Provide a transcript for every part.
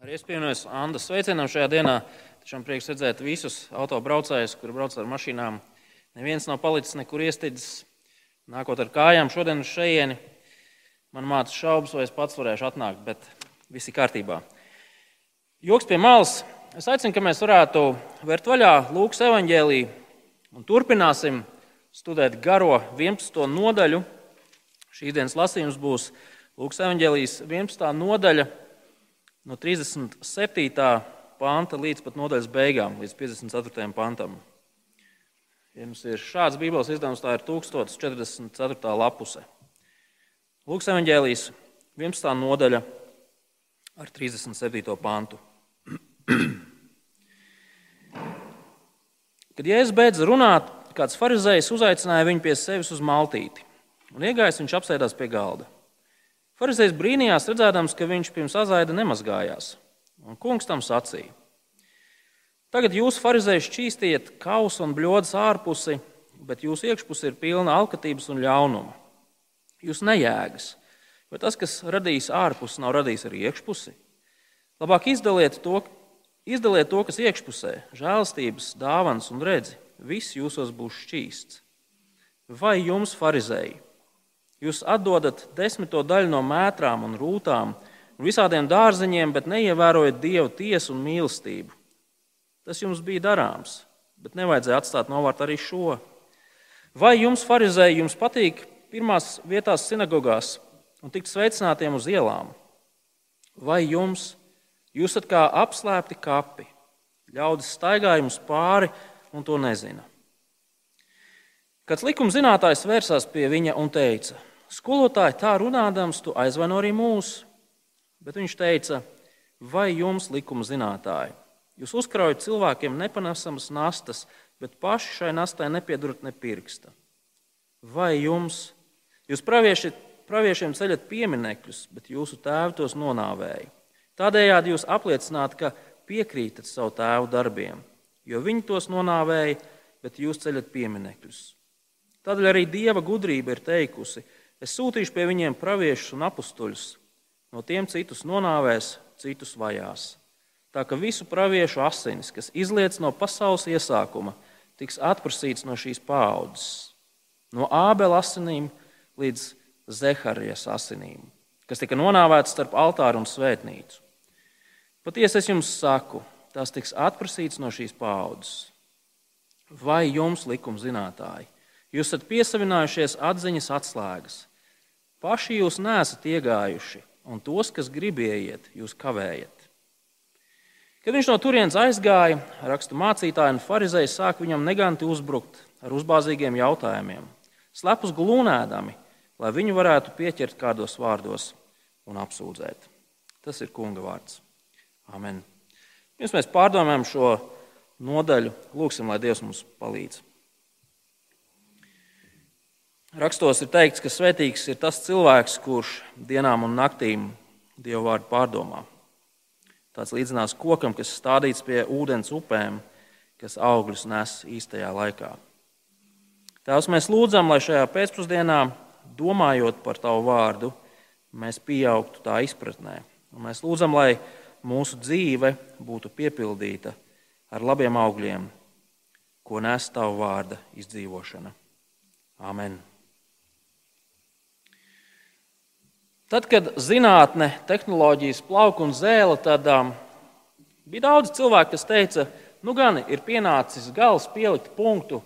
Arī es pievienojos Andas sveicienam šajā dienā. Tiešām prieks redzēt visus autobraucējus, kuri brauc ar mašīnām. Neviens nav palicis nekur iestidzis, nākot ar kājām šodien uz šejieni. Man māca šaubas, vai es pats varēšu atnākt, bet viss ir kārtībā. Joks pie malas. Es aicinu, ka mēs varētu vērt vaļā Lūkas evaņģēlīju un turpināsim studēt garo 11. nodaļu. Šīs dienas lasījums būs Lūkas evaņģēlijas 11. nodaļa no 37. panta līdz pat nodaļas beigām, līdz 54. pantam. Ja jums ir šāds Bībeles izdevums, tā ir 1044. lapuse. Lūks evanģēlijas 11. nodaļa ar 37. pantu. Kad Jēzus beidza runāt, kāds farizējs uzaicināja viņu pie sevis uz maltīti. Un iegājis viņš apsēdās pie galda. Farizējs brīnījās, redzēdams, ka viņš pirms azaida nemazgājās. Un kungs tam sacīja: Tagad jūs, farizēji, šķīstiet kausu un bļodas ārpusi, bet jūsu iekšpuse ir pilna alkatības un ļaunuma. Jūs nejēgas, bet tas, kas radījis ārpusi, nav radījis arī iekšpusi. Labāk izdaliet to, izdaliet to kas iekšpusē, žēlstības, dāvans un redzi. Viss jūsos būs šķīsts. Vai jums, farizēji, Jūs atdodat desmito daļu no mētrām un rūtām un visādiem dārziņiem, bet neievērojat dievu tiesu un mīlestību. Tas jums bija darāms, bet nevajadzēja atstāt novērt arī šo. Vai jums, farizēji, jums patīk pirmās vietās sinagogās un tikt sveicinātiem uz ielām? Vai jums, jūs esat kā apslēpti kapi, ļaudis staigā jums pāri un to nezina? Kāds likuma zinātājs vērsās pie viņa un teica: Skolotāji, tā runādams, tu aizvaino arī mūs. Bet viņš teica, vai jums, likuma zinātāji, jūs uzkraujat cilvēkiem nepanesamas nastas, bet paši šai nastai nepiedurat ne pirksta? Vai jums, jūs pravieši, praviešiem ceļat pieminekļus, bet jūsu tēvi tos nonāvēja? Tādējādi jūs apliecināt, ka piekrītat savu tēvu darbiem, jo viņi tos nonāvēja, bet jūs ceļat pieminekļus. Tādēļ arī dieva gudrība ir teikusi, ka Es sūtīšu pie viņiem praviešus un apstuļus, no tiem citus nonāvēs, citus vajās. Tā ka visu praviešu asinis, kas izliec no pasaules iesākuma, tiks atprasīts no šīs paudzes, no ābela asinīm līdz Zeharijas asinīm, kas tika nonāvēts starp altāru un svētnīcu. Patiesi es jums saku, tās tiks atprasīts no šīs paudzes. Vai jums, likuma zinātāji, jūs esat piesavinājušies atziņas atslēgas? Paši jūs nesat iegājuši, un tos, kas grib ieiet, jūs kavējat. Kad viņš no turienes aizgāja, rakstu mācītāji un farizēji sāk viņam neganti uzbrukt ar uzbāzīgiem jautājumiem, slepus glūnēdami, lai viņu varētu pieķert kādos vārdos un apsūdzēt. Tas ir kunga vārds. Amen. Pirms mēs pārdomājam šo nodaļu, lūgsim, lai Dievs mums palīdz. Rakstos ir teikts, ka svētīgs ir tas cilvēks, kurš dienām un naktīm Dievu vārdu pārdomā. Tāds līdzinās kokam, kas stādīts pie ūdens upēm, kas augļus nes īstajā laikā. Tēvs, mēs lūdzam, lai šajā pēcpusdienā, domājot par Tavu vārdu, mēs pieaugtu tā izpratnē. Un mēs lūdzam, lai mūsu dzīve būtu piepildīta ar labiem augļiem, ko nes Tavu vārda izdzīvošana. Amen! Tad, kad zinātne, tehnoloģijas plauka un zēla, tad um, bija daudz cilvēku, kas teica, nu gan ir pienācis gals pielikt punktu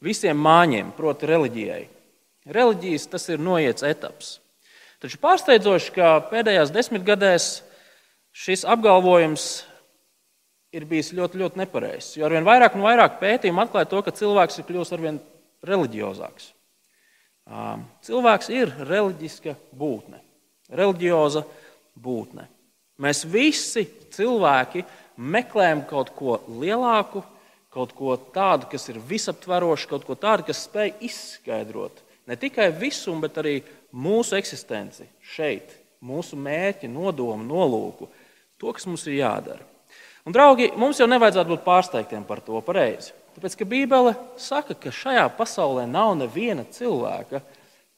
visiem māņiem, proti, reliģijai. Reliģijas tas ir noiets etaps. Taču pārsteidzoši, ka pēdējās desmitgadēs šis apgalvojums ir bijis ļoti, ļoti nepareizs. Jo arvien vairāk un vairāk pētījumu atklāja to, ka cilvēks ir kļuvis arvien reliģiozāks. Cilvēks ir reliģiska būtne, reliģioza būtne. Mēs visi cilvēki meklējam kaut ko lielāku, kaut ko tādu, kas ir visaptverošs, kaut ko tādu, kas spēj izskaidrot ne tikai visumu, bet arī mūsu eksistenci šeit, mūsu mērķi, nodomu, nolūku, to, kas mums ir jādara. Un, draugi, mums jau nevajadzētu būt pārsteigtiem par to pareizi. Tāpēc, ka Bībele saka, ka šajā pasaulē nav neviena cilvēka,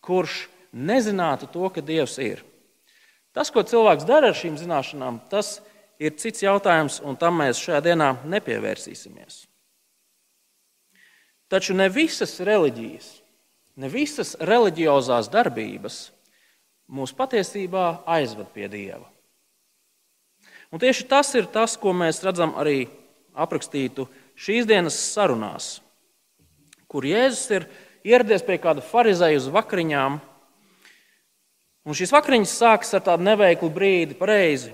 kurš nezinātu to, ka Dievs ir. Tas, ko cilvēks dara ar šīm zināšanām, tas ir cits jautājums, un tam mēs šajā dienā nepievērsīsimies. Taču ne visas reliģijas, ne visas reliģiozās darbības mūs patiesībā aizved pie Dieva. Un tieši tas ir tas, ko mēs redzam arī aprakstītu šīs dienas sarunās, kur Jēzus ir ieradies pie kāda farizēja uz vakariņām. Un šīs vakariņas sākas ar tādu neveiklu brīdi, pareizi.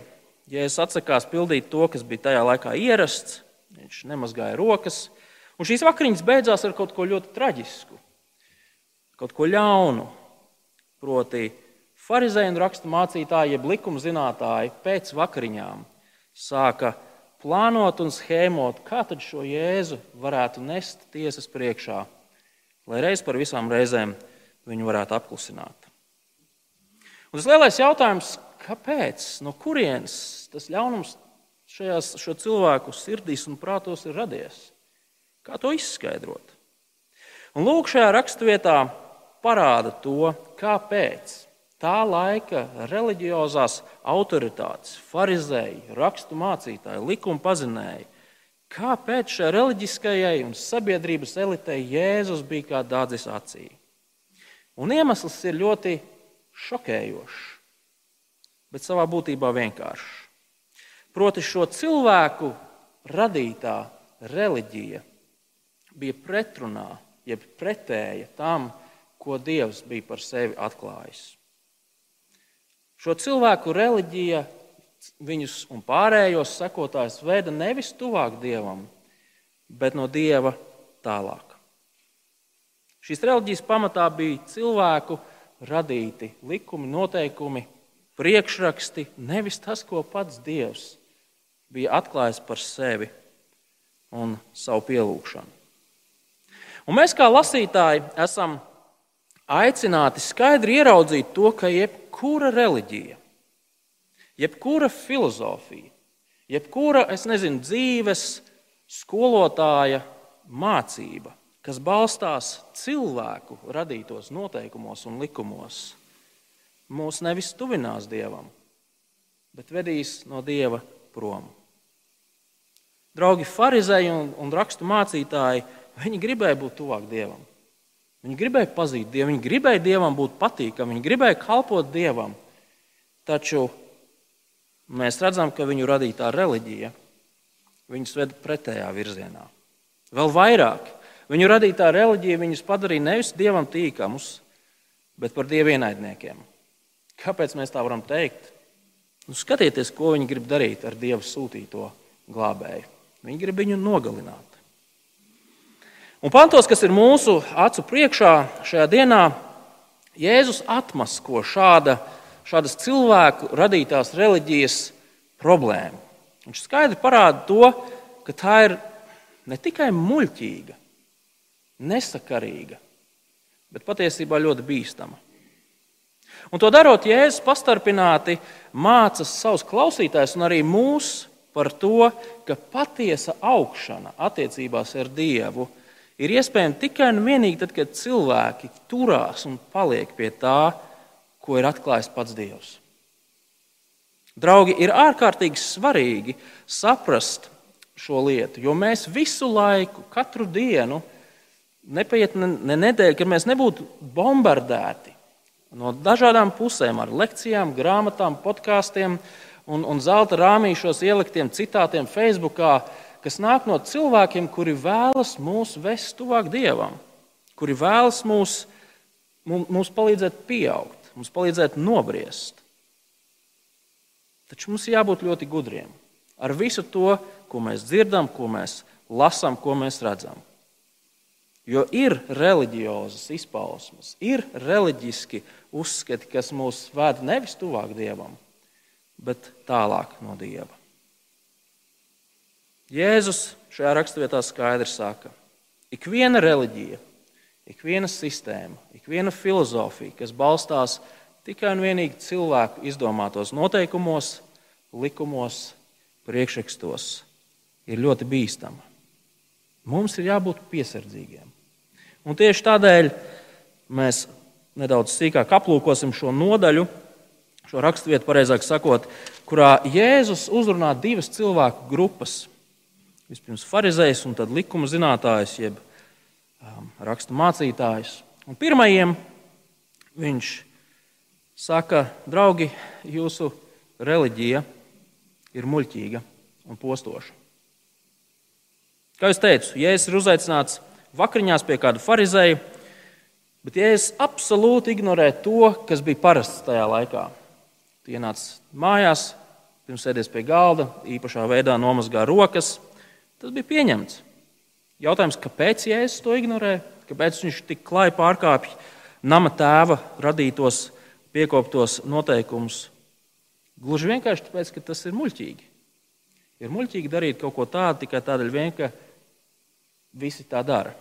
Jēzus atsakās pildīt to, kas bija tajā laikā ierasts, viņš nemazgāja rokas. Un šīs vakariņas beidzās ar kaut ko ļoti traģisku, kaut ko ļaunu. Proti, Pharizēji un rakstu mācītāji, jeb likuma zinātāji pēc vakariņām sāka plānot un schēmot, kā tad šo jēzu varētu nest tiesas priekšā, lai reiz par visām reizēm viņu varētu apklusināt. Un tas lielais jautājums, kāpēc, no kurienes tas ļaunums šajās, šo cilvēku sirdīs un prātos ir radies? Kā to izskaidrot? Un lūk, šajā raksturvietā parāda to, kāpēc tā laika reliģiozās autoritātes, farizēji, rakstu mācītāji, likuma pazinēji, kāpēc šai reliģiskajai un sabiedrības elitei Jēzus bija kā dārdzis acī. Un iemesls ir ļoti šokējošs, bet savā būtībā vienkāršs. Proti, šo cilvēku radītā reliģija bija pretrunā, jeb pretēja tam, ko Dievs bija par sevi atklājis. Šo cilvēku reliģija viņus un pārējos sekotājus veda nevis tuvāk dievam, bet no dieva tālāk. Šīs reliģijas pamatā bija cilvēku radīti likumi, noteikumi, priekšraksti, nevis tas, ko pats dievs bija atklājis par sevi un savu pielūgšanu. Un mēs, kā lasītāji, esam aicināti skaidri ieraudzīt to, ka jebkura reliģija, jebkura filozofija, jebkura, nezinu, dzīves skolotāja mācība, kas balstās cilvēku radītos noteikumos un likumos, mūs nevis tuvinās dievam, bet vedīs no dieva prom. Draugi, farizēji un, un rakstu mācītāji, viņi gribēja būt tuvāk dievam. Viņi gribēja pazīt Dievu, viņi gribēja Dievam būt patīkami, viņi gribēja kalpot Dievam. Taču mēs redzam, ka viņu radītā reliģija viņus ved pretējā virzienā. Vēl vairāk, viņu radītā reliģija viņus padarīja nevis Dievam tīkamus, bet par Dieva ienaidniekiem. Kāpēc mēs tā varam teikt? Nu, skatieties, ko viņi grib darīt ar Dieva sūtīto glābēju. Viņi grib viņu nogalināt. Un pantos, kas ir mūsu acu priekšā šajā dienā, Jēzus atmasko šāda, šādas cilvēku radītās reliģijas problēmu. Viņš skaidri parāda to, ka tā ir ne tikai muļķīga, nesakarīga, bet patiesībā ļoti bīstama. Un to darot, Jēzus pastarpināti māca savus klausītājus un arī mūs par to, ka patiesa augšana attiecībās ar Dievu ir ir iespējama tikai un vienīgi tad, kad cilvēki turās un paliek pie tā, ko ir atklājis pats Dievs. Draugi, ir ārkārtīgi svarīgi saprast šo lietu, jo mēs visu laiku, katru dienu, nepaiet ne, ne nedēļa, kad mēs nebūtu bombardēti no dažādām pusēm ar lekcijām, grāmatām, podkāstiem un, un zelta rāmīšos ieliktiem citātiem Facebookā kas nāk no cilvēkiem, kuri vēlas mūs vest tuvāk Dievam, kuri vēlas mūs, mums palīdzēt pieaugt, mums palīdzēt nobriest. Taču mums jābūt ļoti gudriem ar visu to, ko mēs dzirdam, ko mēs lasām, ko mēs redzam. Jo ir reliģiozas izpausmes, ir reliģiski uzskati, kas mūs ved nevis tuvāk dievam, bet tālāk no dieva. Jēzus šajā raksturvietā skaidri saka, ik viena reliģija, ik viena sistēma, ik viena filozofija, kas balstās tikai un vienīgi cilvēku izdomātos noteikumos, likumos, priekšrakstos, ir ļoti bīstama. Mums ir jābūt piesardzīgiem. Un tieši tādēļ mēs nedaudz sīkāk aplūkosim šo nodaļu, šo raksturvietu, pareizāk sakot, kurā Jēzus uzrunā divas cilvēku grupas. Vispirms farizējs un tad likuma zinātājs, jeb um, rakstu mācītājs. Un pirmajiem viņš saka, draugi, jūsu reliģija ir muļķīga un postoša. Kā jau teicu, Jēzus ir uzaicināts vakariņās pie kāda farizēja, bet Jēzus absolūti ignorē to, kas bija parasts tajā laikā. Tu ienāc mājās, pirms sēdies pie galda, īpašā veidā nomazgā rokas. Tas bija pieņemts. Jautājums, kāpēc Jēzus to ignorē? Kāpēc viņš tik klāji pārkāpj nama tēva radītos, piekoptos noteikumus? Gluži vienkārši tāpēc, ka tas ir muļķīgi. Ir muļķīgi darīt kaut ko tādu tikai tādēļ, vien, ka visi tā dara.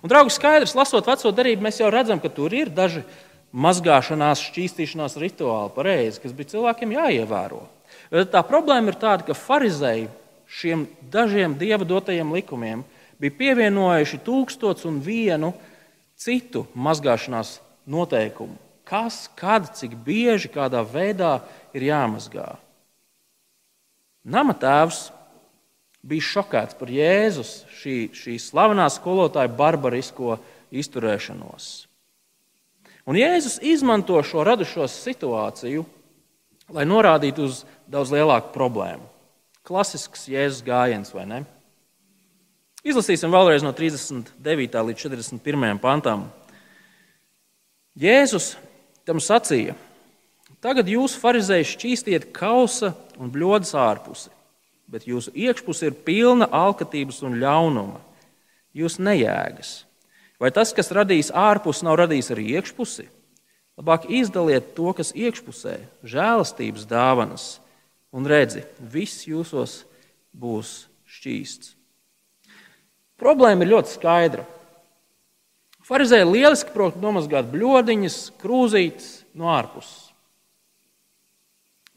Un, draugi, skaidrs, lasot veco darību, mēs jau redzam, ka tur ir daži mazgāšanās, šķīstīšanās rituāli, pareizi, kas bija cilvēkiem jāievēro. Tā problēma ir tāda, ka farizēji šiem dažiem dieva dotajiem likumiem bija pievienojuši tūkstots un vienu citu mazgāšanās noteikumu. Kas, kad, cik bieži, kādā veidā ir jāmazgā. Nama tēvs bija šokēts par Jēzus šī, šī slavenā skolotāja barbarisko izturēšanos. Un Jēzus izmanto šo radušo situāciju, lai norādītu uz daudz lielāku problēmu. Klasisks Jēzus gājiens, vai ne? Izlasīsim vēlreiz no 39. līdz 41. pantam. Jēzus tam sacīja: Tagad jūs, farizēji, šķīstiet kausa un bļodas ārpusi, bet jūsu iekšpuse ir pilna alkatības un ļaunuma. Jūs nejēgas. Vai tas, kas radījis ārpus, nav radījis arī iekšpusi? Labāk izdaliet to, kas iekšpusē, žēlastības dāvanas, un redzi, viss jūsos būs šķīsts. Problēma ir ļoti skaidra. Pharizēji lieliski prot nomazgāt bludiņas, krūzītes no ārpuses.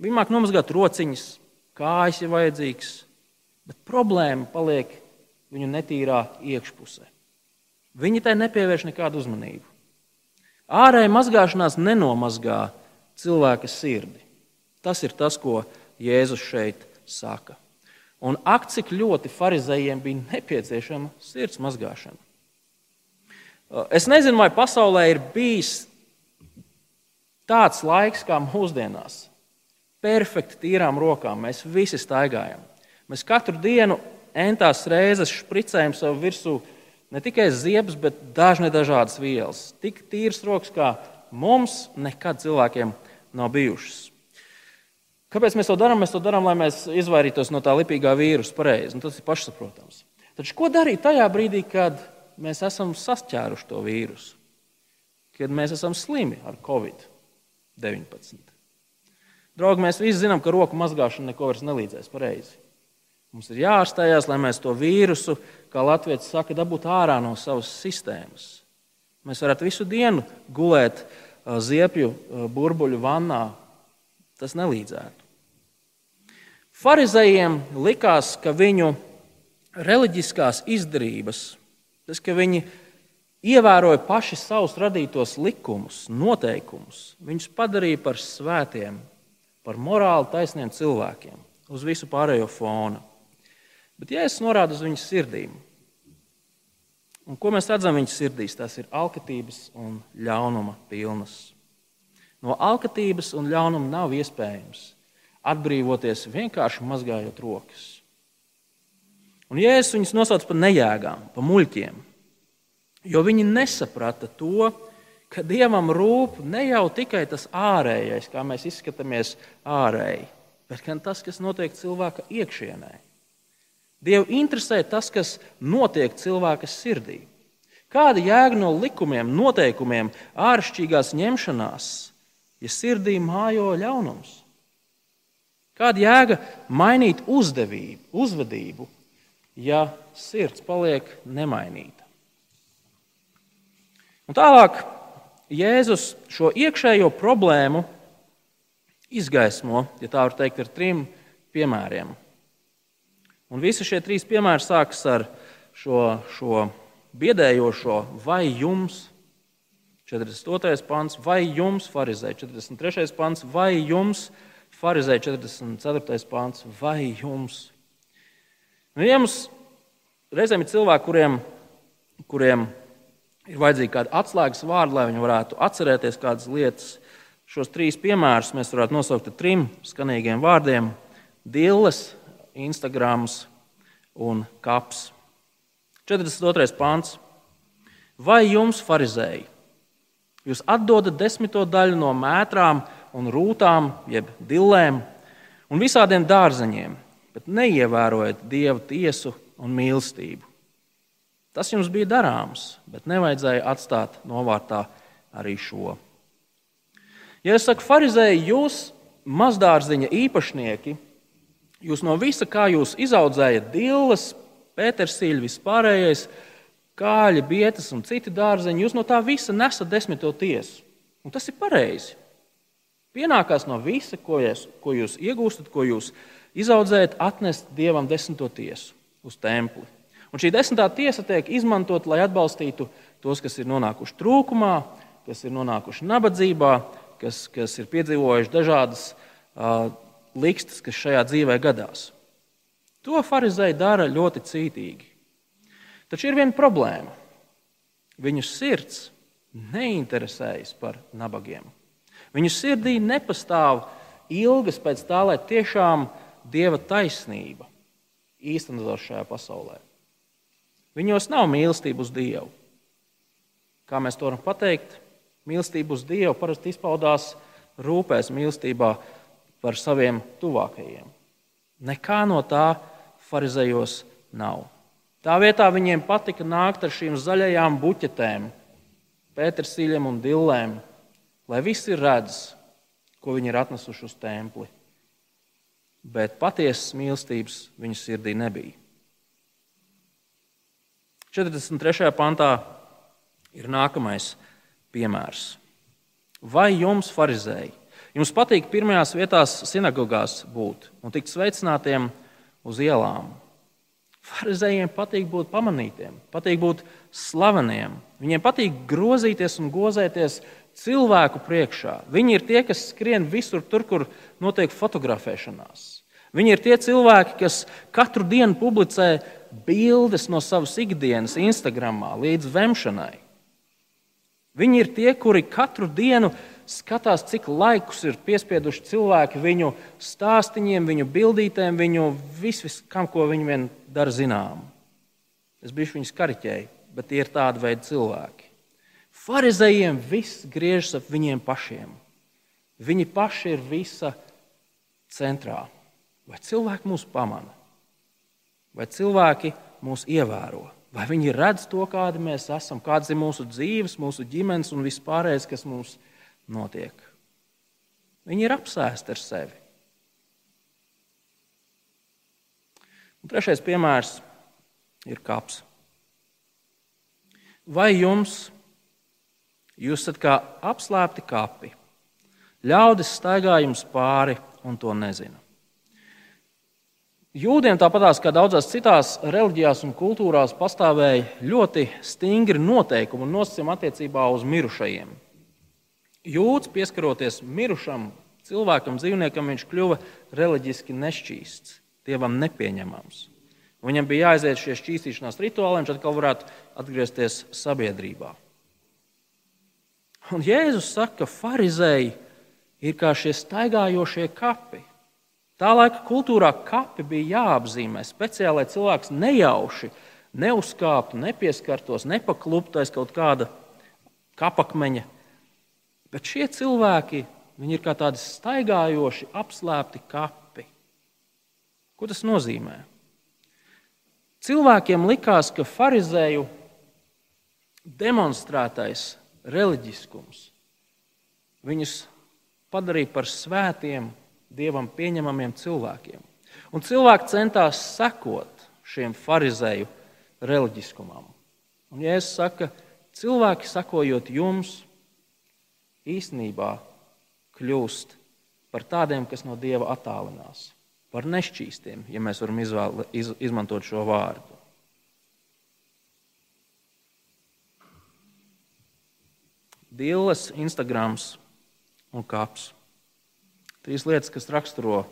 Viņi māk nomazgāt rociņas, kājas, ja vajadzīgs, bet problēma paliek viņu netīrā iekšpusē. Viņi tai nepievērš nekādu uzmanību. Ārēji mazgāšanās nenomazgā cilvēka sirdi. Tas ir tas, ko Jēzus šeit saka. Un ak, cik ļoti farizējiem bija nepieciešama sirds mazgāšana. Es nezinu, vai pasaulē ir bijis tāds laiks kā mūsdienās. Perfekti tīrām rokām mēs visi staigājam. Mēs katru dienu entās reizes špricējam sev virsū ne tikai ziepes, bet dažne dažādas vielas. Tik tīrs rokas, kā mums nekad cilvēkiem nav bijušas. Kāpēc mēs to darām? Mēs to darām, lai mēs izvairītos no tā lipīgā vīrusa. Pareizi, tas ir pašsaprotams. Taču ko darīt tajā brīdī, kad mēs esam sasķēruši to vīrusu? Kad mēs esam slimi ar covid-19. Draugi, mēs visi zinām, ka roku mazgāšana neko vairs nelīdzēs pareizi. Mums ir jāārstējās, lai mēs to vīrusu, kā Latvijas saka, dabūtu ārā no savas sistēmas. Mēs varētu visu dienu gulēt ziepju burbuļu vannā. Tas nelīdzētu. Pharizējiem likās, ka viņu reliģiskās izdarības, tas, ka viņi ievēroja paši savus radītos likumus, noteikumus, viņus padarīja par svētiem, par morāli taisniem cilvēkiem uz visu pārējo fonu. Bet Jēzus norāda uz viņu sirdīm. Un ko mēs redzam viņas sirdīs? Tas ir alkatības un ļaunuma pilnas. No alkatības un ļaunuma nav iespējams atbrīvoties vienkārši mazgājot rokas. Un Jēzus viņus nosauc par nejēgām, par muļķiem, jo viņi nesaprata to, ka Dievam rūp ne jau tikai tas ārējais, kā mēs izskatāmies ārēji, bet gan tas, kas notiek cilvēka iekšienē. Dievu interesē tas, kas notiek cilvēka sirdī. Kāda jēga no likumiem, noteikumiem, āršķirīgās ņemšanās, ja sirdī mājo ļaunums? Kāda jēga mainīt uzdevību, uzvedību, ja sirds paliek nemainīta? Un tālāk Jēzus šo iekšējo problēmu izgaismo, ja tā var teikt, ar trim piemēriem. Un visi šie trīs piemēri sākas ar šo, šo biedējošo vai jums, 42. pants, vai jums, farizē, 43. pants, vai jums, Pharizēja 44. pāns. Vai jums? Nu, ja mums reizēm ir cilvēki, kuriem, kuriem ir vajadzīgi kādi atslēgas vārdi, lai viņi varētu atcerēties kādas lietas, šos trīs piemērus mēs varētu nosaukt ar trim skanīgiem vārdiem - Dilles, Instagrams un Kaps. 42. pāns. Vai jums, farizēji, jūs atdodat desmito daļu no mētrām un rūtām, jeb dillēm un visādiem dārzeņiem, bet neievērojat dieva tiesu un mīlestību? Tas jums bija darāms, bet nevajadzēja atstāt novārtā arī šo. Ja es saku, farizēji, jūs mazdārziņa īpašnieki, jūs no visa, kā jūs izaudzējat dilles, pētersīļu, vispārējais, kāļi, bietas un citi dārzeņi, jūs no tā visa nesat desmito tiesu. Un tas ir pareizi. Pienākās no visa, ko jūs, ko jūs iegūstat, ko jūs izaudzējat, atnest dievam desmito tiesu uz templi. Un šī desmitā tiesa tiek izmantot, lai atbalstītu tos, kas ir nonākuši trūkumā, kas ir nonākuši nabadzībā, kas, kas ir piedzīvojuši dažādas uh, likstas, kas šajā dzīvē gadās. To farizēji dara ļoti cītīgi. Taču ir viena problēma. Viņu sirds neinteresējas par nabagiem. Viņu sirdī nepastāv ilgas pēc tā, lai tiešām dieva taisnība īstenotos šajā pasaulē. Viņos nav mīlestība uz Dievu. Kā mēs to varam pateikt? Mīlestība uz Dievu parasti izpaudās rūpēs, mīlestībā par saviem tuvākajiem. Nekā no tā farizējos nav. Tā vietā viņiem patika nākt ar šīm zaļajām buķetēm, pētersīļiem un dillēm, lai visi redz, ko viņi ir atnesuši uz templi. Bet patiesas mīlestības viņu sirdī nebija. 43. pantā ir nākamais piemērs. Vai jums, farizēji, jums patīk pirmajās vietās sinagogās būt un tikt sveicinātiem uz ielām? Pharizējiem patīk būt pamanītiem, patīk būt slaveniem. Viņiem patīk grozīties un gozēties cilvēku priekšā. Viņi ir tie, kas skrien visur, tur, kur notiek fotografēšanās. Viņi ir tie cilvēki, kas katru dienu publicē bildes no savas ikdienas Instagram līdz vemšanai. Viņi ir tie, kuri katru dienu skatās, cik laikus ir piespieduši cilvēki viņu stāstīņiem, viņu bildītēm, viņu visam, ko viņi vien dara zinām. Es biju viņus kariķēju, bet tie ir tādi veidi cilvēki. Pharizējiem viss griežas ap viņiem pašiem. Viņi paši ir visa centrā. Vai cilvēki mūs pamana? Vai cilvēki mūs ievēro? Vai viņi redz to, kādi mēs esam, kādas ir mūsu dzīves, mūsu ģimenes un vispārējais, kas mums notiek? Viņi ir apsēsti ar sevi. Un trešais piemērs ir kaps. Vai jums, jūs esat kā apslēpti kapi, ļaudis staigā jums pāri un to nezina? Jūdiem, tāpat kā daudzās citās reliģijās un kultūrās, pastāvēja ļoti stingri noteikumi un nosacījumi attiecībā uz mirušajiem. Jūds, pieskaroties mirušam cilvēkam, dzīvniekam, viņš kļuva reliģiski nešķīsts, dievam nepieņemams. Viņam bija jāaiziet šie šķīstīšanās rituāli, viņš atkal varētu atgriezties sabiedrībā. Un Jēzus saka, ka farizēji ir kā šie staigājošie kapi. Tā laika kultūrā kapi bija jāapzīmē speciāli, lai cilvēks nejauši neuzkāptu, nepieskartos, nepakluptu aiz kaut kāda kapakmeņa. Bet šie cilvēki ir kā tādi staigājoši, apslēpti kapi. Ko tas nozīmē? Cilvēkiem likās, ka farizēju demonstrētais reliģiskums viņus padarīja par svētiem dievam pieņemamiem cilvēkiem. Un cilvēki centās sekot šiem farizēju reliģiskumam. Un Jēzus saka, cilvēki sakojot jums, īstenībā kļūst par tādiem, kas no dieva attālinās, par nešķīstiem, ja mēs varam izvēle, iz, izmantot šo vārdu. Dilles, Instagrams un kaps. Trīs lietas, kas raksturo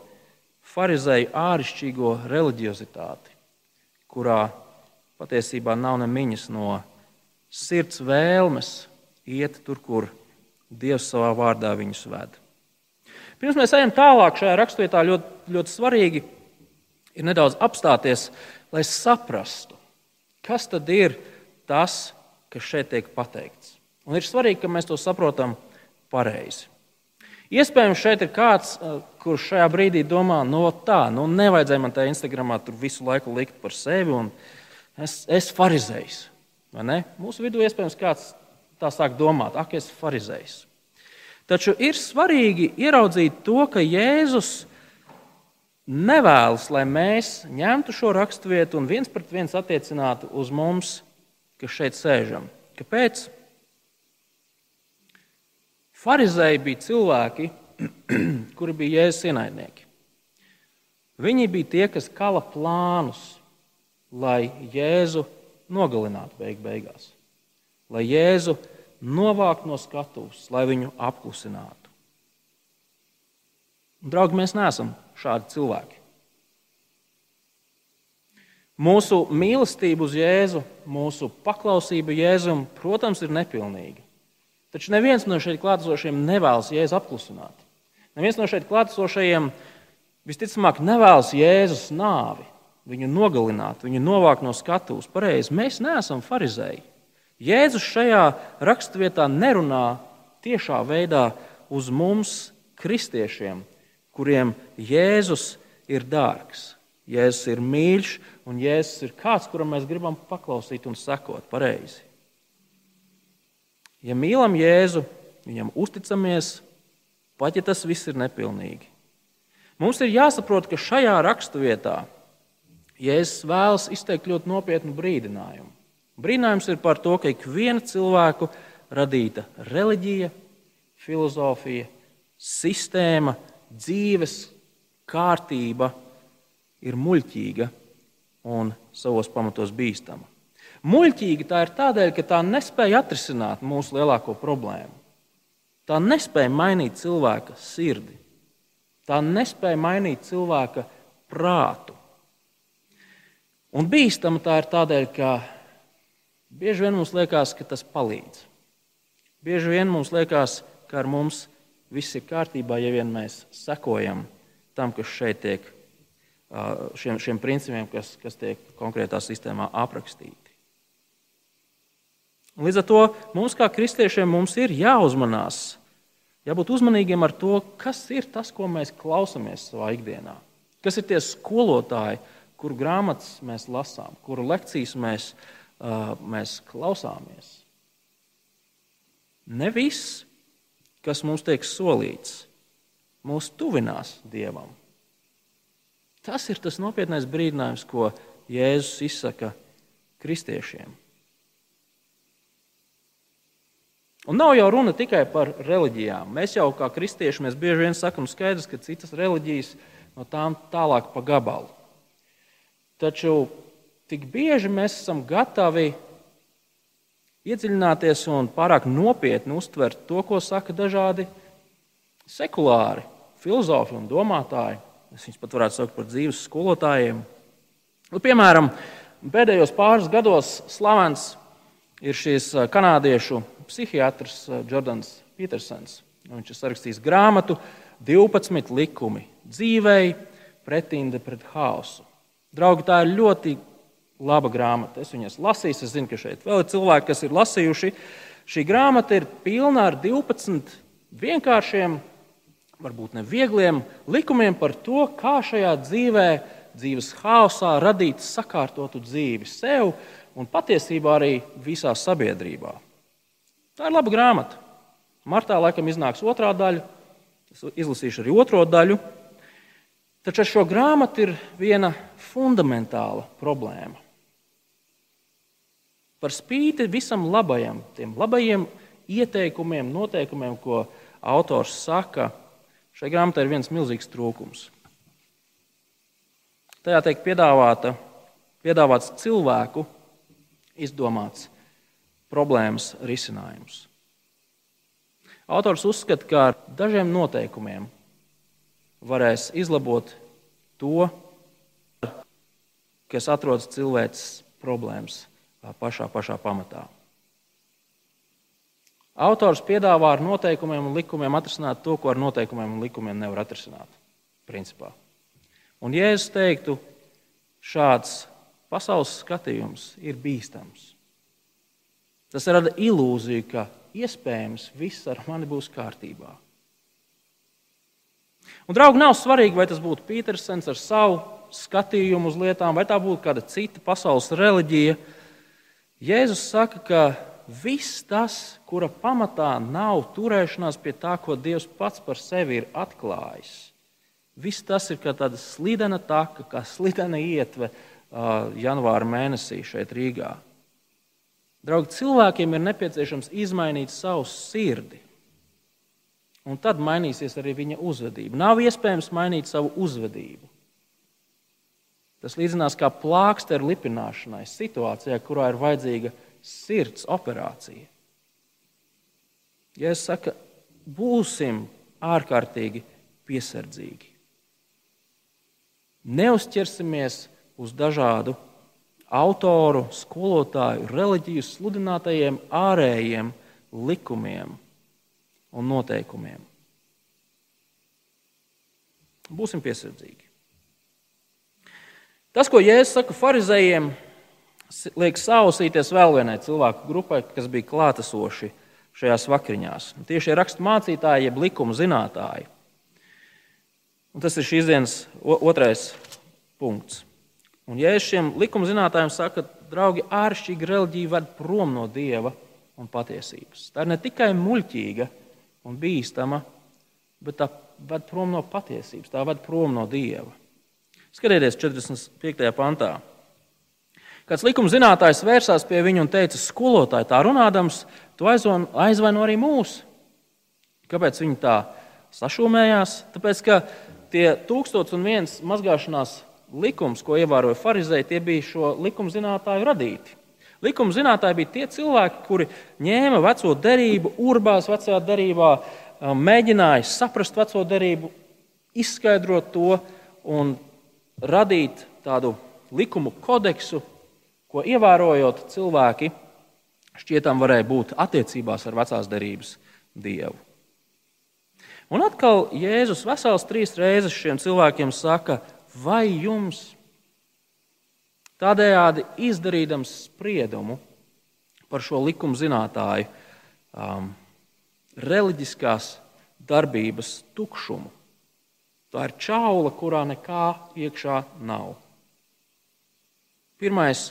farizēju āršķirīgo reliģiozitāti, kurā patiesībā nav nemiņas no sirds vēlmes iet tur, kur Dievs savā vārdā viņus ved. Pirms mēs ejam tālāk šajā raksturvietā, ļoti, ļoti svarīgi ir nedaudz apstāties, lai saprastu, kas tad ir tas, kas šeit tiek pateikts. Un ir svarīgi, ka mēs to saprotam pareizi. Iespējams, šeit ir kāds, eh, kurš šajā brīdī domā, no nu, tā, nu nevajadzēja man tajā Instagramā tur visu laiku likt par sevi, un es esmu farizējs. Mūsu vidū iespējams kāds tā sāk domāt, ak, es esmu farizējs. Taču ir svarīgi ieraudzīt to, ka Jēzus nevēlas, lai mēs ņemtu šo raksturvietu un viens pret viens attiecinātu uz mums, kas šeit sēžam. Kāpēc? Pharizēji bija cilvēki, kuri bija jēzus ienaidnieki. Viņi bija tie, kas kala plānus, lai Jēzu nogalinātu beig beigās, lai Jēzu novāktu no skatuves, lai viņu apklusinātu. Draugi, mēs neesam šādi cilvēki. Mūsu mīlestība uz Jēzu, mūsu paklausība Jēzum, protams, ir nepilnīga. Taču neviens no šeit klātesošiem nevēlas Jēzu apklusināt. Neviens no šeit klātesošajiem visticamāk nevēlas Jēzus nāvi, viņu nogalināt, viņu novākt no skatuves. Pareizi, mēs neesam farizēji. Jēzus šajā raksturvietā nerunā tiešā veidā uz mums, kristiešiem, kuriem Jēzus ir dārgs. Jēzus ir mīļš, un Jēzus ir kāds, kuram mēs gribam paklausīt un sekot pareizi. Ja mīlam Jēzu, viņam uzticamies, pat ja tas viss ir nepilnīgi. Mums ir jāsaprot, ka šajā raksturvietā Jēzus vēlas izteikt ļoti nopietnu brīdinājumu. Brīdinājums ir par to, ka ik viena cilvēku radīta reliģija, filozofija, sistēma, dzīves kārtība ir muļķīga un savos pamatos bīstama. Muļķīga tā ir tādēļ, ka tā nespēja atrisināt mūsu lielāko problēmu. Tā nespēja mainīt cilvēka sirdi. Tā nespēja mainīt cilvēka prātu. Un bīstama tā ir tādēļ, ka bieži vien mums liekas, ka tas palīdz. Bieži vien mums liekas, ka ar mums viss ir kārtībā, ja vien mēs sekojam tam, kas šeit tiek, šiem, šiem principiem, kas, kas tiek konkrētā sistēmā aprakstīti. Līdz ar to mums, kā kristiešiem, mums ir jāuzmanās, jābūt uzmanīgiem ar to, kas ir tas, ko mēs klausāmies savā ikdienā. Kas ir tie skolotāji, kuru grāmatas mēs lasām, kuru lekcijas mēs, uh, mēs klausāmies. Ne viss kas mums tiek solīts, mūs tuvinās Dievam. Tas ir tas nopietnais brīdinājums, ko Jēzus izsaka kristiešiem. Un nav jau runa tikai par reliģijām. Mēs jau kā kristieši mēs bieži vien sakām, skaidrs, ka citas reliģijas no tām tālāk pa gabalu. Taču tik bieži mēs esam gatavi iedziļināties un pārāk nopietni uztvert to, ko saka dažādi sekulāri filozofi un domātāji. Es viņus pat varētu saukt par dzīves skolotājiem. Nu, piemēram, pēdējos pāris gados slavens ir šis kanādiešu psihiatrs Jordans Petersons. Viņš ir sarakstījis grāmatu 12 likumi dzīvei, pretinde pret haosu. Draugi, tā ir ļoti laba grāmata. Es viņas lasīju, es zinu, ka šeit vēl ir cilvēki, kas ir lasījuši. Šī grāmata ir pilna ar 12 vienkāršiem, varbūt ne viegliem likumiem par to, kā šajā dzīvē, dzīves haosā radīt sakārtotu dzīvi sev un patiesībā arī visā sabiedrībā. Tā ir laba grāmata. Martā laikam iznāks otrā daļa. Es izlasīšu arī otro daļu. Taču ar šo grāmatu ir viena fundamentāla problēma. Par spīti visam labajam, tiem labajiem ieteikumiem, noteikumiem, ko autors saka, šai grāmatai ir viens milzīgs trūkums. Tajā tiek piedāvāta, piedāvāts cilvēku izdomāts problēmas risinājums. Autors uzskata, ka ar dažiem noteikumiem varēs izlabot to, kas atrodas cilvēces problēmas pašā, pašā pamatā. Autors piedāvā ar noteikumiem un likumiem atrisināt to, ko ar noteikumiem un likumiem nevar atrisināt. Principā. Un, ja es teiktu, šāds pasaules skatījums ir bīstams, tas rada ilūziju, ka iespējams viss ar mani būs kārtībā. Un, draugi, nav svarīgi, vai tas būtu Petersons ar savu skatījumu uz lietām, vai tā būtu kāda cita pasaules reliģija. Jēzus saka, ka viss tas, kura pamatā nav turēšanās pie tā, ko Dievs pats par sevi ir atklājis, viss tas ir kā tāda slidena taka, kā slidena ietve janvāra mēnesī šeit Rīgā. Draugi, cilvēkiem ir nepieciešams izmainīt savu sirdi. Un tad mainīsies arī viņa uzvedība. Nav iespējams mainīt savu uzvedību. Tas līdzinās kā plāksteru lipināšanai situācijā, kurā ir vajadzīga sirds operācija. Ja es saku, būsim ārkārtīgi piesardzīgi. Neuzķersimies uz dažādu autoru, skolotāju, reliģiju sludinātajiem ārējiem likumiem un noteikumiem. Būsim piesardzīgi. Tas, ko Jēzus saka farizējiem, liek sausīties vēl vienai cilvēku grupai, kas bija klātesoši šajās vakariņās. Tieši rakstu mācītāji, jeb likuma zinātāji. Un tas ir šīs dienas otrais punkts. Un, es šiem likuma zinātājiem saku, draugi, āršķirīga reliģija ved prom no dieva un patiesības. Tā ir ne tikai muļķīga un bīstama, bet tā ved prom no patiesības, tā ved prom no dieva. Skatieties, 45. pantā. Kāds likuma zinātājs vērsās pie viņa un teica, skolotāji, tā runādams, tu aizvaino arī mūs. Kāpēc viņi tā sašūmējās? Tāpēc, ka tie tūkstots un viens mazgāšanās likums, ko ievēroja farizēji, tie bija šo likuma zinātāju radīti. Likuma zinātāji bija tie cilvēki, kuri ņēma veco derību, urbās vecajā derībā, mēģināja saprast veco derību, izskaidrot to un radīt tādu likumu kodeksu, ko ievērojot cilvēki šķietam varēja būt attiecībās ar vecās derības dievu. Un atkal Jēzus vesels trīs reizes šiem cilvēkiem saka, vai jums tādējādi izdarīdams spriedumu par šo likuma zinātāju um, reliģiskās darbības tukšumu, Tā ir čaula, kurā nekā iekšā nav. Pirmais,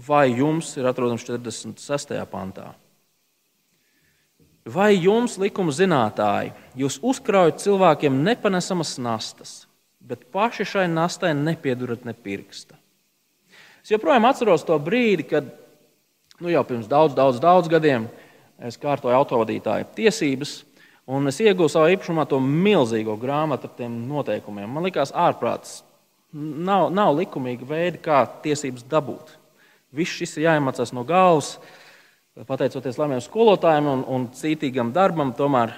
vai jums ir atrodams 46. pantā? Vai jums, likuma zinātāji, jūs uzkraujat cilvēkiem nepanesamas nastas, bet paši šai nastai nepiedurat ne pirksta? Es joprojām atceros to brīdi, kad nu, jau pirms daudz, daudz, daudz gadiem es kārtoju autovadītāju tiesības, Un es iegūstu savā īpašumā to milzīgo grāmatu ar tiem noteikumiem. Man liekas, ārprāts. Nav, nav likumīga veida, kā tiesības dabūt. Viss šis ir jāiemācās no galvas. Pateicoties labiem skolotājiem un, un cītīgam darbam, tomēr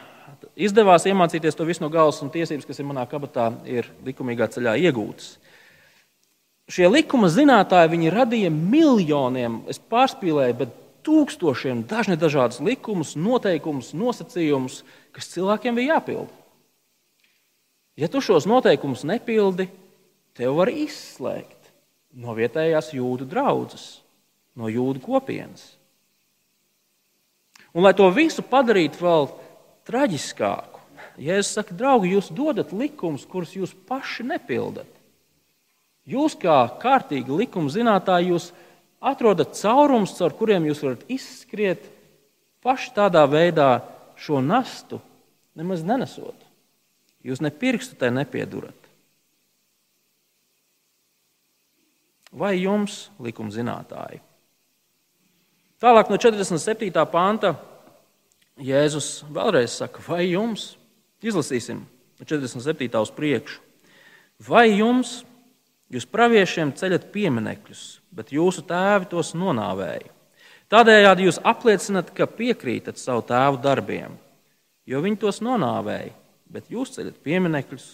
izdevās iemācīties to visu no galvas, un tiesības, kas ir manā kabatā, ir likumīgā ceļā iegūtas. Šie likuma zinātāji radīja miljoniem, es pārspīlēju, bet tūkstošiem dažne dažādas likumus, noteikumus, nosacījumus, kas cilvēkiem bija jāpild. Ja tu šos noteikumus nepildi, tev var izslēgt no vietējās jūdu draudzes, no jūdu kopienas. Un, lai to visu padarītu vēl traģiskāku, ja es saku, draugi, jūs dodat likumus, kurus jūs paši nepildat. Jūs, kā kārtīgi likuma zinātāji, jūs atrodat caurumus, caur kuriem jūs varat izskriet paši tādā veidā šo nastu, nemaz nenesot. Jūs ne pirkstu tai nepiedurat. Vai jums, likuma zinātāji? Tālāk no 47. panta Jēzus vēlreiz saka, vai jums, izlasīsim no 47. uz priekšu, vai jums, Jūs praviešiem ceļat pieminekļus, bet jūsu tēvi tos nonāvēja. Tādējādi jūs apliecinat, ka piekrītat savu tēvu darbiem, jo viņi tos nonāvēja, bet jūs ceļat pieminekļus.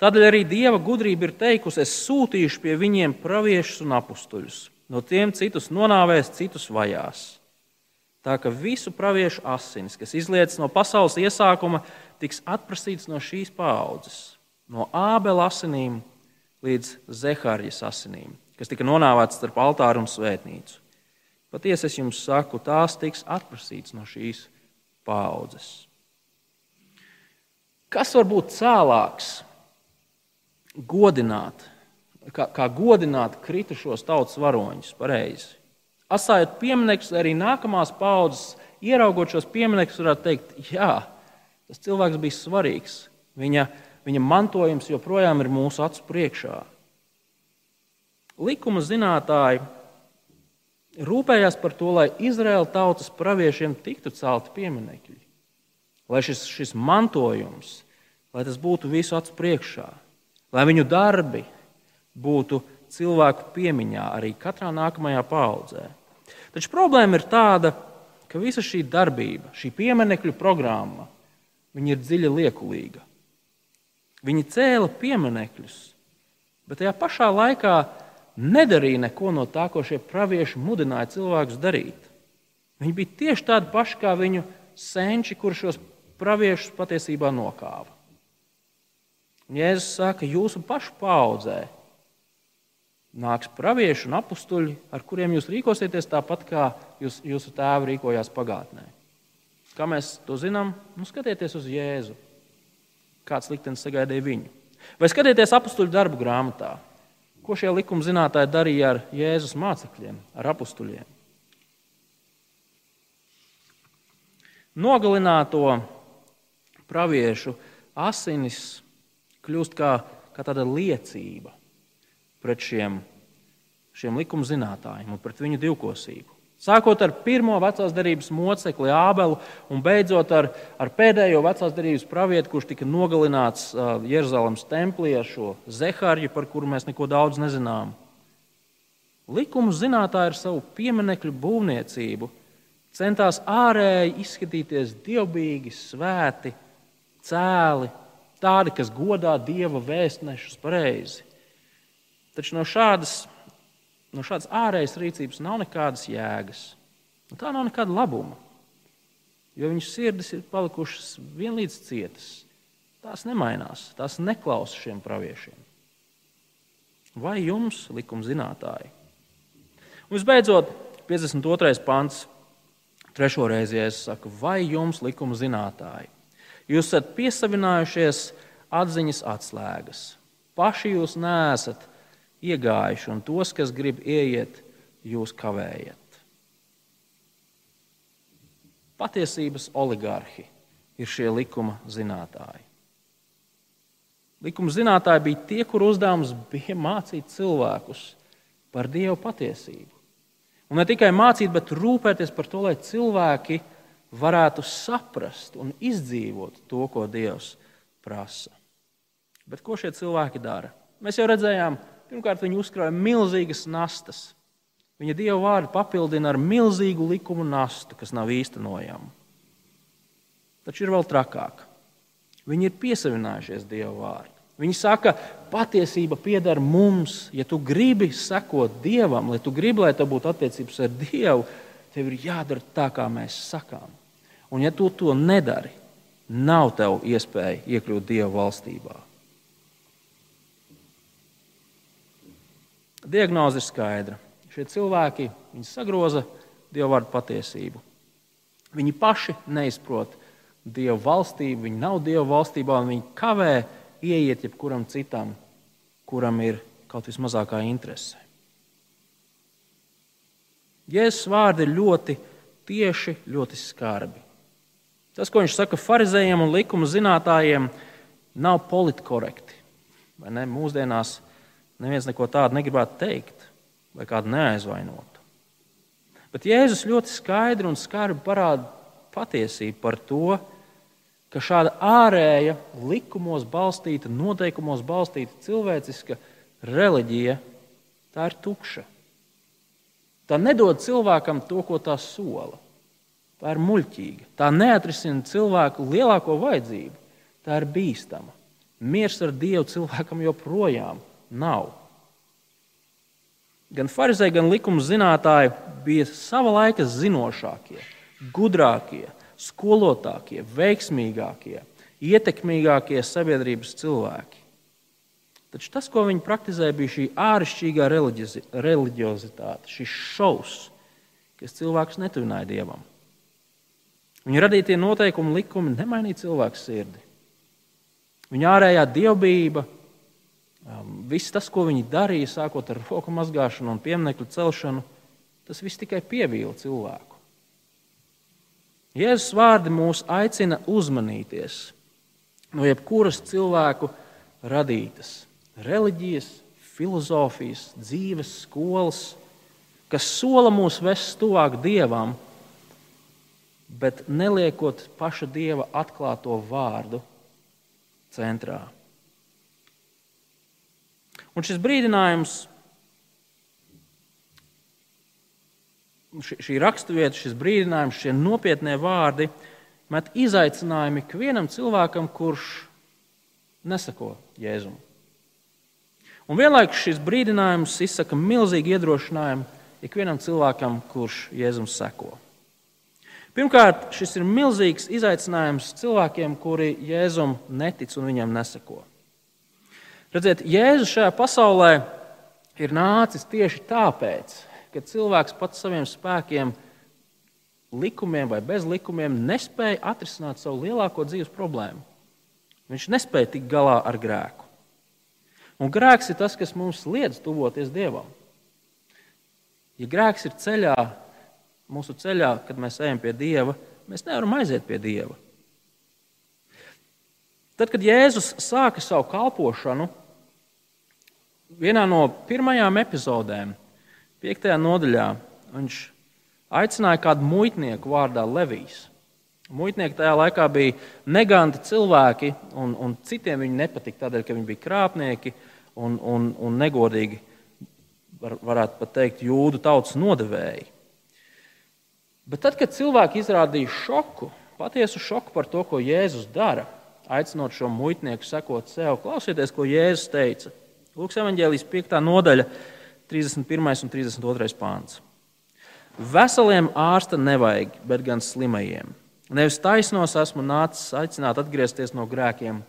Tādēļ arī Dieva gudrība ir teikusi, es sūtīšu pie viņiem praviešus un apstuļus. No tiem citus nonāvēs, citus vajās. Tā ka visu praviešu asinis, kas izlietas no pasaules iesākuma, tiks atprasīts no šīs paudzes, no ābela asinīm līdz zehārijas asinīm, kas tika nonāvēts starp altāru un svētnīcu. Patiesi es jums saku, tās tiks atprasīts no šīs paudzes. Kas var būt cēlāks godināt, kā, kā godināt kritušos tautas varoņus pareizi? Asājot pieminekļus, arī nākamās paudzes, ieraugot šos pieminekļus, varētu teikt, jā, tas cilvēks bija svarīgs. Viņa, viņa mantojums joprojām ir mūsu acu priekšā. Likuma zinātāji rūpējās par to, lai Izraēla tautas praviešiem tiktu celti pieminekļi, lai šis, šis mantojums, lai tas būtu visu acu priekšā, lai viņu darbi būtu cilvēku piemiņā arī katrā nākamajā paudzē. Taču problēma ir tāda, ka visa šī darbība, šī pieminekļu programma, ir dziļi liekulīga. Viņi cēla pieminekļus, bet tajā pašā laikā nedarīja neko no tā, ko šie pravieši mudināja cilvēkus darīt. Viņi bija tieši tādi paši kā viņu senči, kurš šos praviešus patiesībā nokāva. Un Jēzus saka, jūsu pašu paudzē nāks pravieši un apstuļi, ar kuriem jūs rīkosieties tāpat, kā jūs, jūsu tēvi rīkojās pagātnē. Kā mēs to zinām? Nu, skatieties uz Jēzu. Kāds liktenis sagaidīja viņu? Vai skatieties apstuļu darbu grāmatā? Ko šie likuma zinātāji darīja ar Jēzus mācekļiem, ar apstuļiem? Nogalināto praviešu asinis kļūst kā, kā tāda liecība pret šiem, šiem likuma zinātājiem un pret viņu divkosību. Sākot ar pirmo vecās derības mocekli Ābelu un beidzot ar, ar pēdējo vecās derības pravietu, kurš tika nogalināts uh, Jeruzalemes templī ar šo zehārju, par kuru mēs neko daudz nezinām. Likumu zinātāji ar savu pieminiektu būvniecību centās ārēji izskatīties dievbijīgi, svēti, cēli, tādi, kas godā dieva vēstnešus pareizi. Taču no šādas no šādas ārējas rīcības nav nekādas jēgas. Un tā nav nekāda labuma. Jo viņu sirdis ir palikušas vienlīdz cietas. Tās nemainās, tās neklausa šiem praviešiem. Vai jums, likuma zinātāji? Un visbeidzot, 52. pants, trešo reizi es saku, vai jums, likuma zinātāji? Jūs esat piesavinājušies atziņas atslēgas. Paši jūs neesat iegājuši, un tos, kas grib ieiet, jūs kavējat. Patiesības oligarhi ir šie likuma zinātāji. Likuma zinātāji bija tie, kur uzdevums bija mācīt cilvēkus par Dieva patiesību. Un ne tikai mācīt, bet rūpēties par to, lai cilvēki varētu saprast un izdzīvot to, ko Dievs prasa. Bet ko šie cilvēki dara? Mēs jau redzējām, Pirmkārt, viņi uzkrāja milzīgas nastas. Viņa dievu vārdu papildina ar milzīgu likumu nastu, kas nav īstenojama. Taču ir vēl trakāk. Viņi ir piesavinājušies dievu vārdu. Viņi saka, patiesība pieder mums. Ja tu gribi sekot dievam, lai tu gribi, lai tev būtu attiecības ar dievu, tev ir jādara tā, kā mēs sakām. Un ja tu to nedari, nav tev iespēja iekļūt dievu valstībā. Diagnoze ir skaidra. Šie cilvēki sagroza Dieva vārdu patiesību. Viņi paši neizprot Dieva valstību, viņi nav Dieva valstībā, un viņi kavē ieiet jebkuram citam, kuram ir kaut vismazākā interese. Jēzus vārdi ir ļoti tieši, ļoti skarbi. Tas, ko viņš saka farizējiem un likuma zinātājiem, nav politkorekti. Mūsdienās Neviens neko tādu negribētu teikt, vai kādu neaizvainotu. Bet Jēzus ļoti skaidri un skarbi parāda patiesību par to, ka šāda ārēja, likumos balstīta, noteikumos balstīta cilvēciska reliģija, tā ir tukša. Tā nedod cilvēkam to, ko tā sola. Tā ir muļķīga. Tā neatrisina cilvēku lielāko vajadzību. tā ir bīstama. Miers ar Dievu cilvēkam joprojām nav. Gan farizēji, gan likuma zinātāji bija sava laika zinošākie, gudrākie, skolotākie, veiksmīgākie, ietekmīgākie sabiedrības cilvēki. Taču tas, ko viņi praktizēja, bija šī āršķirīgā reliģiozitāte, šis šovs, kas cilvēkus netuvināja dievam. Viņa radītie noteikumi, likumi nemainīja cilvēku sirdi. Viņa ārējā dievbijība, viss tas, ko viņi darīja, sākot ar roku mazgāšanu un pieminiektu celšanu, tas viss tikai pievīla cilvēku. Jēzus vārdi mūs aicina uzmanīties no jebkuras cilvēku radītas reliģijas, filozofijas, dzīves skolas, kas sola mūs vest tuvāk dievam, bet neliekot paša dieva atklāto vārdu centrā. Un šis brīdinājums, šī raksturvieta, šis brīdinājums, šie nopietnie vārdi met izaicinājumu ikvienam cilvēkam, kurš nesako Jēzumam. Un vienlaikus šis brīdinājums izsaka milzīgu iedrošinājumu ikvienam cilvēkam, kurš Jēzum seko. Pirmkārt, šis ir milzīgs izaicinājums cilvēkiem, kuri Jēzum netic un viņam neseko. Redziet, Jēzus šajā pasaulē ir nācis tieši tāpēc, ka cilvēks pats saviem spēkiem, likumiem vai bez likumiem, nespēja atrisināt savu lielāko dzīves problēmu. Viņš nespēja tikt galā ar grēku. Un grēks ir tas, kas mums liedz tuvoties Dievam. Ja grēks ir ceļā, mūsu ceļā, kad mēs ejam pie Dieva, mēs nevaram aiziet pie Dieva. Tad, kad Jēzus sāka savu kalpošanu, vienā no pirmajām epizodēm, piektajā nodaļā, viņš aicināja kādu muitnieku vārdā Levijs. Muitnieki tajā laikā bija neganti cilvēki, un, un citiem viņi nepatika tādēļ, ka viņi bija krāpnieki un, un, un negodīgi, var, varētu pat teikt, jūdu tautas nodevēji. Bet tad, kad cilvēki izrādīja šoku, patiesu šoku par to, ko Jēzus dara, aicinot šo muitnieku sekot sev, klausieties, ko Jēzus teica. Lūks evanģēlijas 5. nodaļa, 31. un 32. pāns. Veseliem ārsta nevajag, bet gan slimajiem. Nevis taisnos esmu nācis aicināt atgriezties no grēkiem,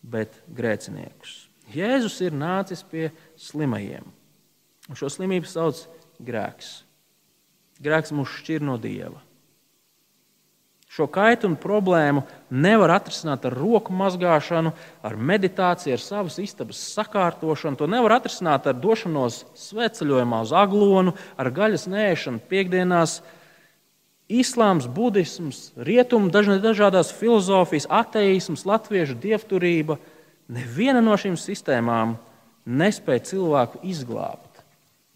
bet grēciniekus. Jēzus ir nācis pie slimajiem. Un šo slimību sauc grēks. Grēks mūs šķir no dieva. Šo kaitu un problēmu nevar atrisināt ar roku mazgāšanu, ar meditāciju, ar savas istabas sakārtošanu. To nevar atrisināt ar došanos svētceļojumā uz aglonu, ar gaļas nēšanu piekdienās, Islāms, budisms, rietumu dažādas filozofijas, ateisms, latviešu dievturība. Neviena no šīm sistēmām nespēja cilvēku izglābt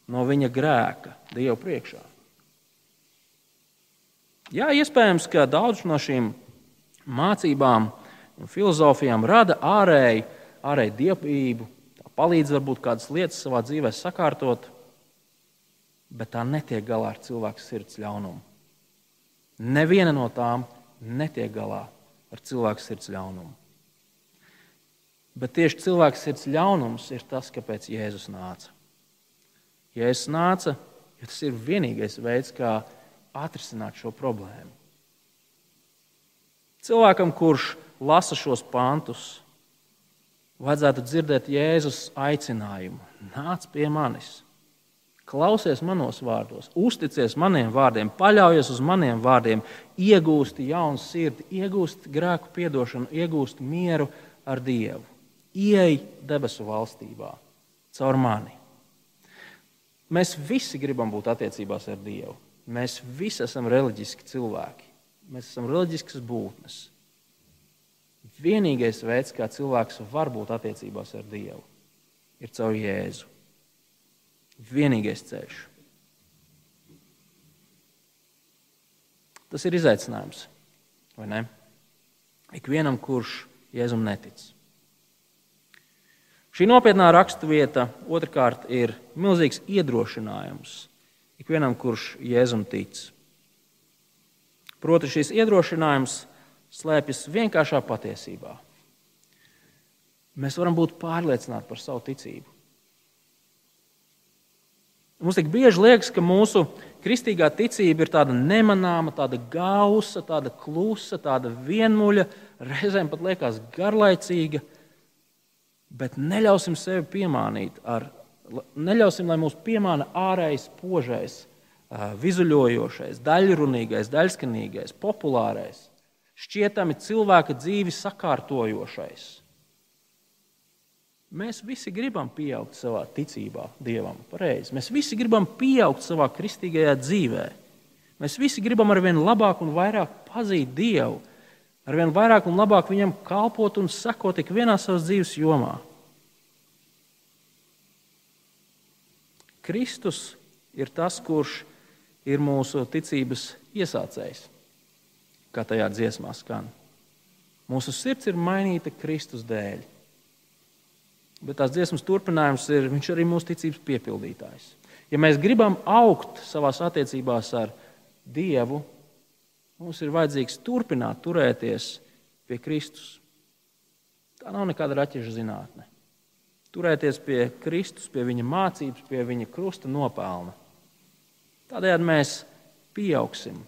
no viņa grēka Dieva priekšā. Jā, iespējams, ka daudz no šīm mācībām un filozofijām rada ārēju, ārēju dievbijību, palīdz varbūt kādas lietas savā dzīvē sakārtot, bet tā netiek galā ar cilvēku sirds ļaunumu. Neviena no tām netiek galā ar cilvēku sirds ļaunumu. Bet tieši cilvēka sirds ļaunums ir tas, kāpēc Jēzus nāca. Jēzus nāca, jo tas ir vienīgais veids, kā atrisināt šo problēmu. Cilvēkam, kurš lasa šos pantus, vajadzētu dzirdēt Jēzus aicinājumu: Nāc pie manis! Klausies manos vārdos, uzticies maniem vārdiem, paļaujies uz maniem vārdiem, iegūsti jaunu sirdi, iegūsti grēku piedošanu, iegūsti mieru ar Dievu. Ieej debesu valstībā caur mani. Mēs visi gribam būt attiecībās ar Dievu. Mēs visi esam reliģiski cilvēki. Mēs esam reliģiskas būtnes. Vienīgais veids, kā cilvēks var būt attiecībās ar Dievu, ir caur Jēzu vienīgais ceļš. Tas ir izaicinājums, vai ne? Ikvienam, kurš Jēzum netic. Šī nopietnā raksturvieta otrkārt ir milzīgs iedrošinājums ikvienam, kurš Jēzum tic. Proti, šis iedrošinājums slēpjas vienkāršā patiesībā. mēs varam būt pārliecināti par savu ticību. Mums tik bieži liekas, ka mūsu kristīgā ticība ir tāda nemanāma, tāda gausa, tāda klusa, tāda vienmuļa, reizēm pat liekas garlaicīga, bet neļausim sevi piemānīt ar, neļausim, lai mūs piemāna ārējais, požais, vizuļojošais, daļrunīgais, daļskanīgais, populārais, šķietami cilvēka dzīvi sakārtojošais. Mēs visi gribam pieaugt savā ticībā Dievam. Pareizi. Mēs visi gribam pieaugt savā kristīgajā dzīvē. Mēs visi gribam ar vien labāk un vairāk pazīt Dievu, ar vien vairāk un labāk viņam kalpot un sekot ik vienā savas dzīves jomā. Kristus ir tas, kurš ir mūsu ticības iesācējs, kā tajā dziesmā skan. Mūsu sirds ir mainīta Kristus dēļ. Bet tās dziesmas turpinājums ir, viņš arī mūsu ticības piepildītājs. Ja mēs gribam augt savā attiecībās ar Dievu, mums ir vajadzīgs turpināt turēties pie Kristus. Tā nav nekāda raķešu zinātne. Turēties pie Kristus, pie viņa mācības, pie viņa krusta nopelna. Tādējādi mēs pieaugsim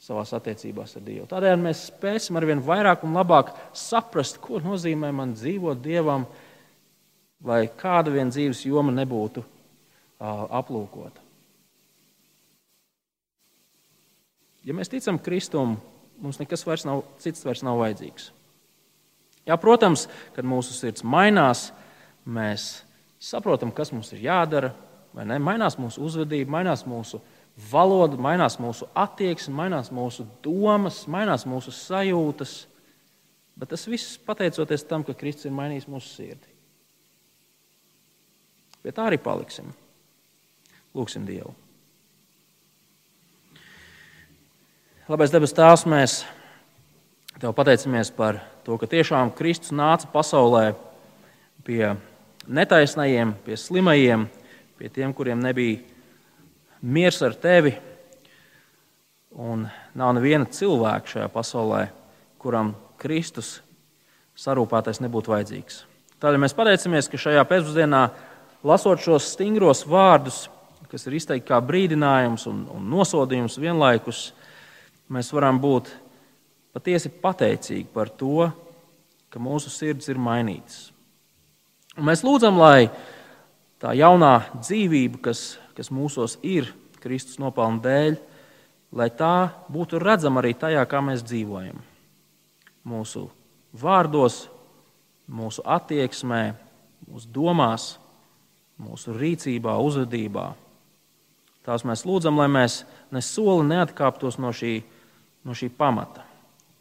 savā attiecībās ar Dievu. Tādējādi mēs spēsim ar vien vairāk un labāk saprast, ko nozīmē man dzīvot Dievam lai kāda vien dzīves joma nebūtu aplūkota. Ja mēs ticam Kristum, mums nekas vairs nav, cits vairs nav vajadzīgs. Jā, protams, kad mūsu sirds mainās, mēs saprotam, kas mums ir jādara. Mainās mūsu uzvedība, mainās mūsu valoda, mainās mūsu attieksme, mainās mūsu domas, mainās mūsu sajūtas. Bet tas viss pateicoties tam, ka Kristus ir mainījis mūsu sirdi. Pie tā arī paliksim. Lūksim Dievu. Labais debes Tēvs, mēs Tev pateicamies par to, ka tiešām Kristus nāca pasaulē pie netaisnajiem, pie slimajiem, pie tiem, kuriem nebija miers ar Tevi. Un nav neviena cilvēka šajā pasaulē, kuram Kristus sarūpētais nebūtu vajadzīgs. Tādēļ mēs pateicamies, ka šajā pēcpusdienā lasot šos stingros vārdus, kas ir izteikti kā brīdinājums un, un nosodījums vienlaikus, mēs varam būt patiesi pateicīgi par to, ka mūsu sirds ir mainītas. Un mēs lūdzam, lai tā jaunā dzīvība, kas, kas mūsos ir Kristus nopelnu dēļ, lai tā būtu redzama arī tajā, kā mēs dzīvojam. Mūsu vārdos, mūsu attieksmē, mūsu domās, mūsu rīcībā, uzvedībā. Tās mēs lūdzam, lai mēs ne soli neatkāptos no šī, no šī pamata.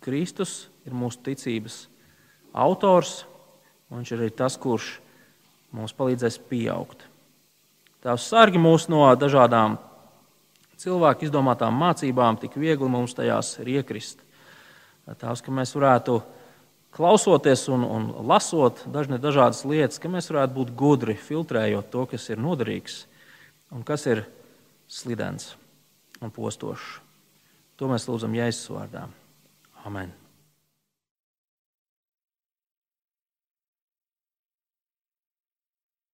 Kristus ir mūsu ticības autors, un viņš ir arī tas, kurš mums palīdzēs pieaugt. Tās sargi mūs no dažādām cilvēku izdomātām mācībām, tik viegli mums tajās ir iekrist. Tās, ka mēs varētu klausoties un, un lasot dažne dažādas lietas, ka mēs varētu būt gudri, filtrējot to, kas ir noderīgs un kas ir slidens un postošs. To mēs lūdzam Jēzus vārdā. Amen.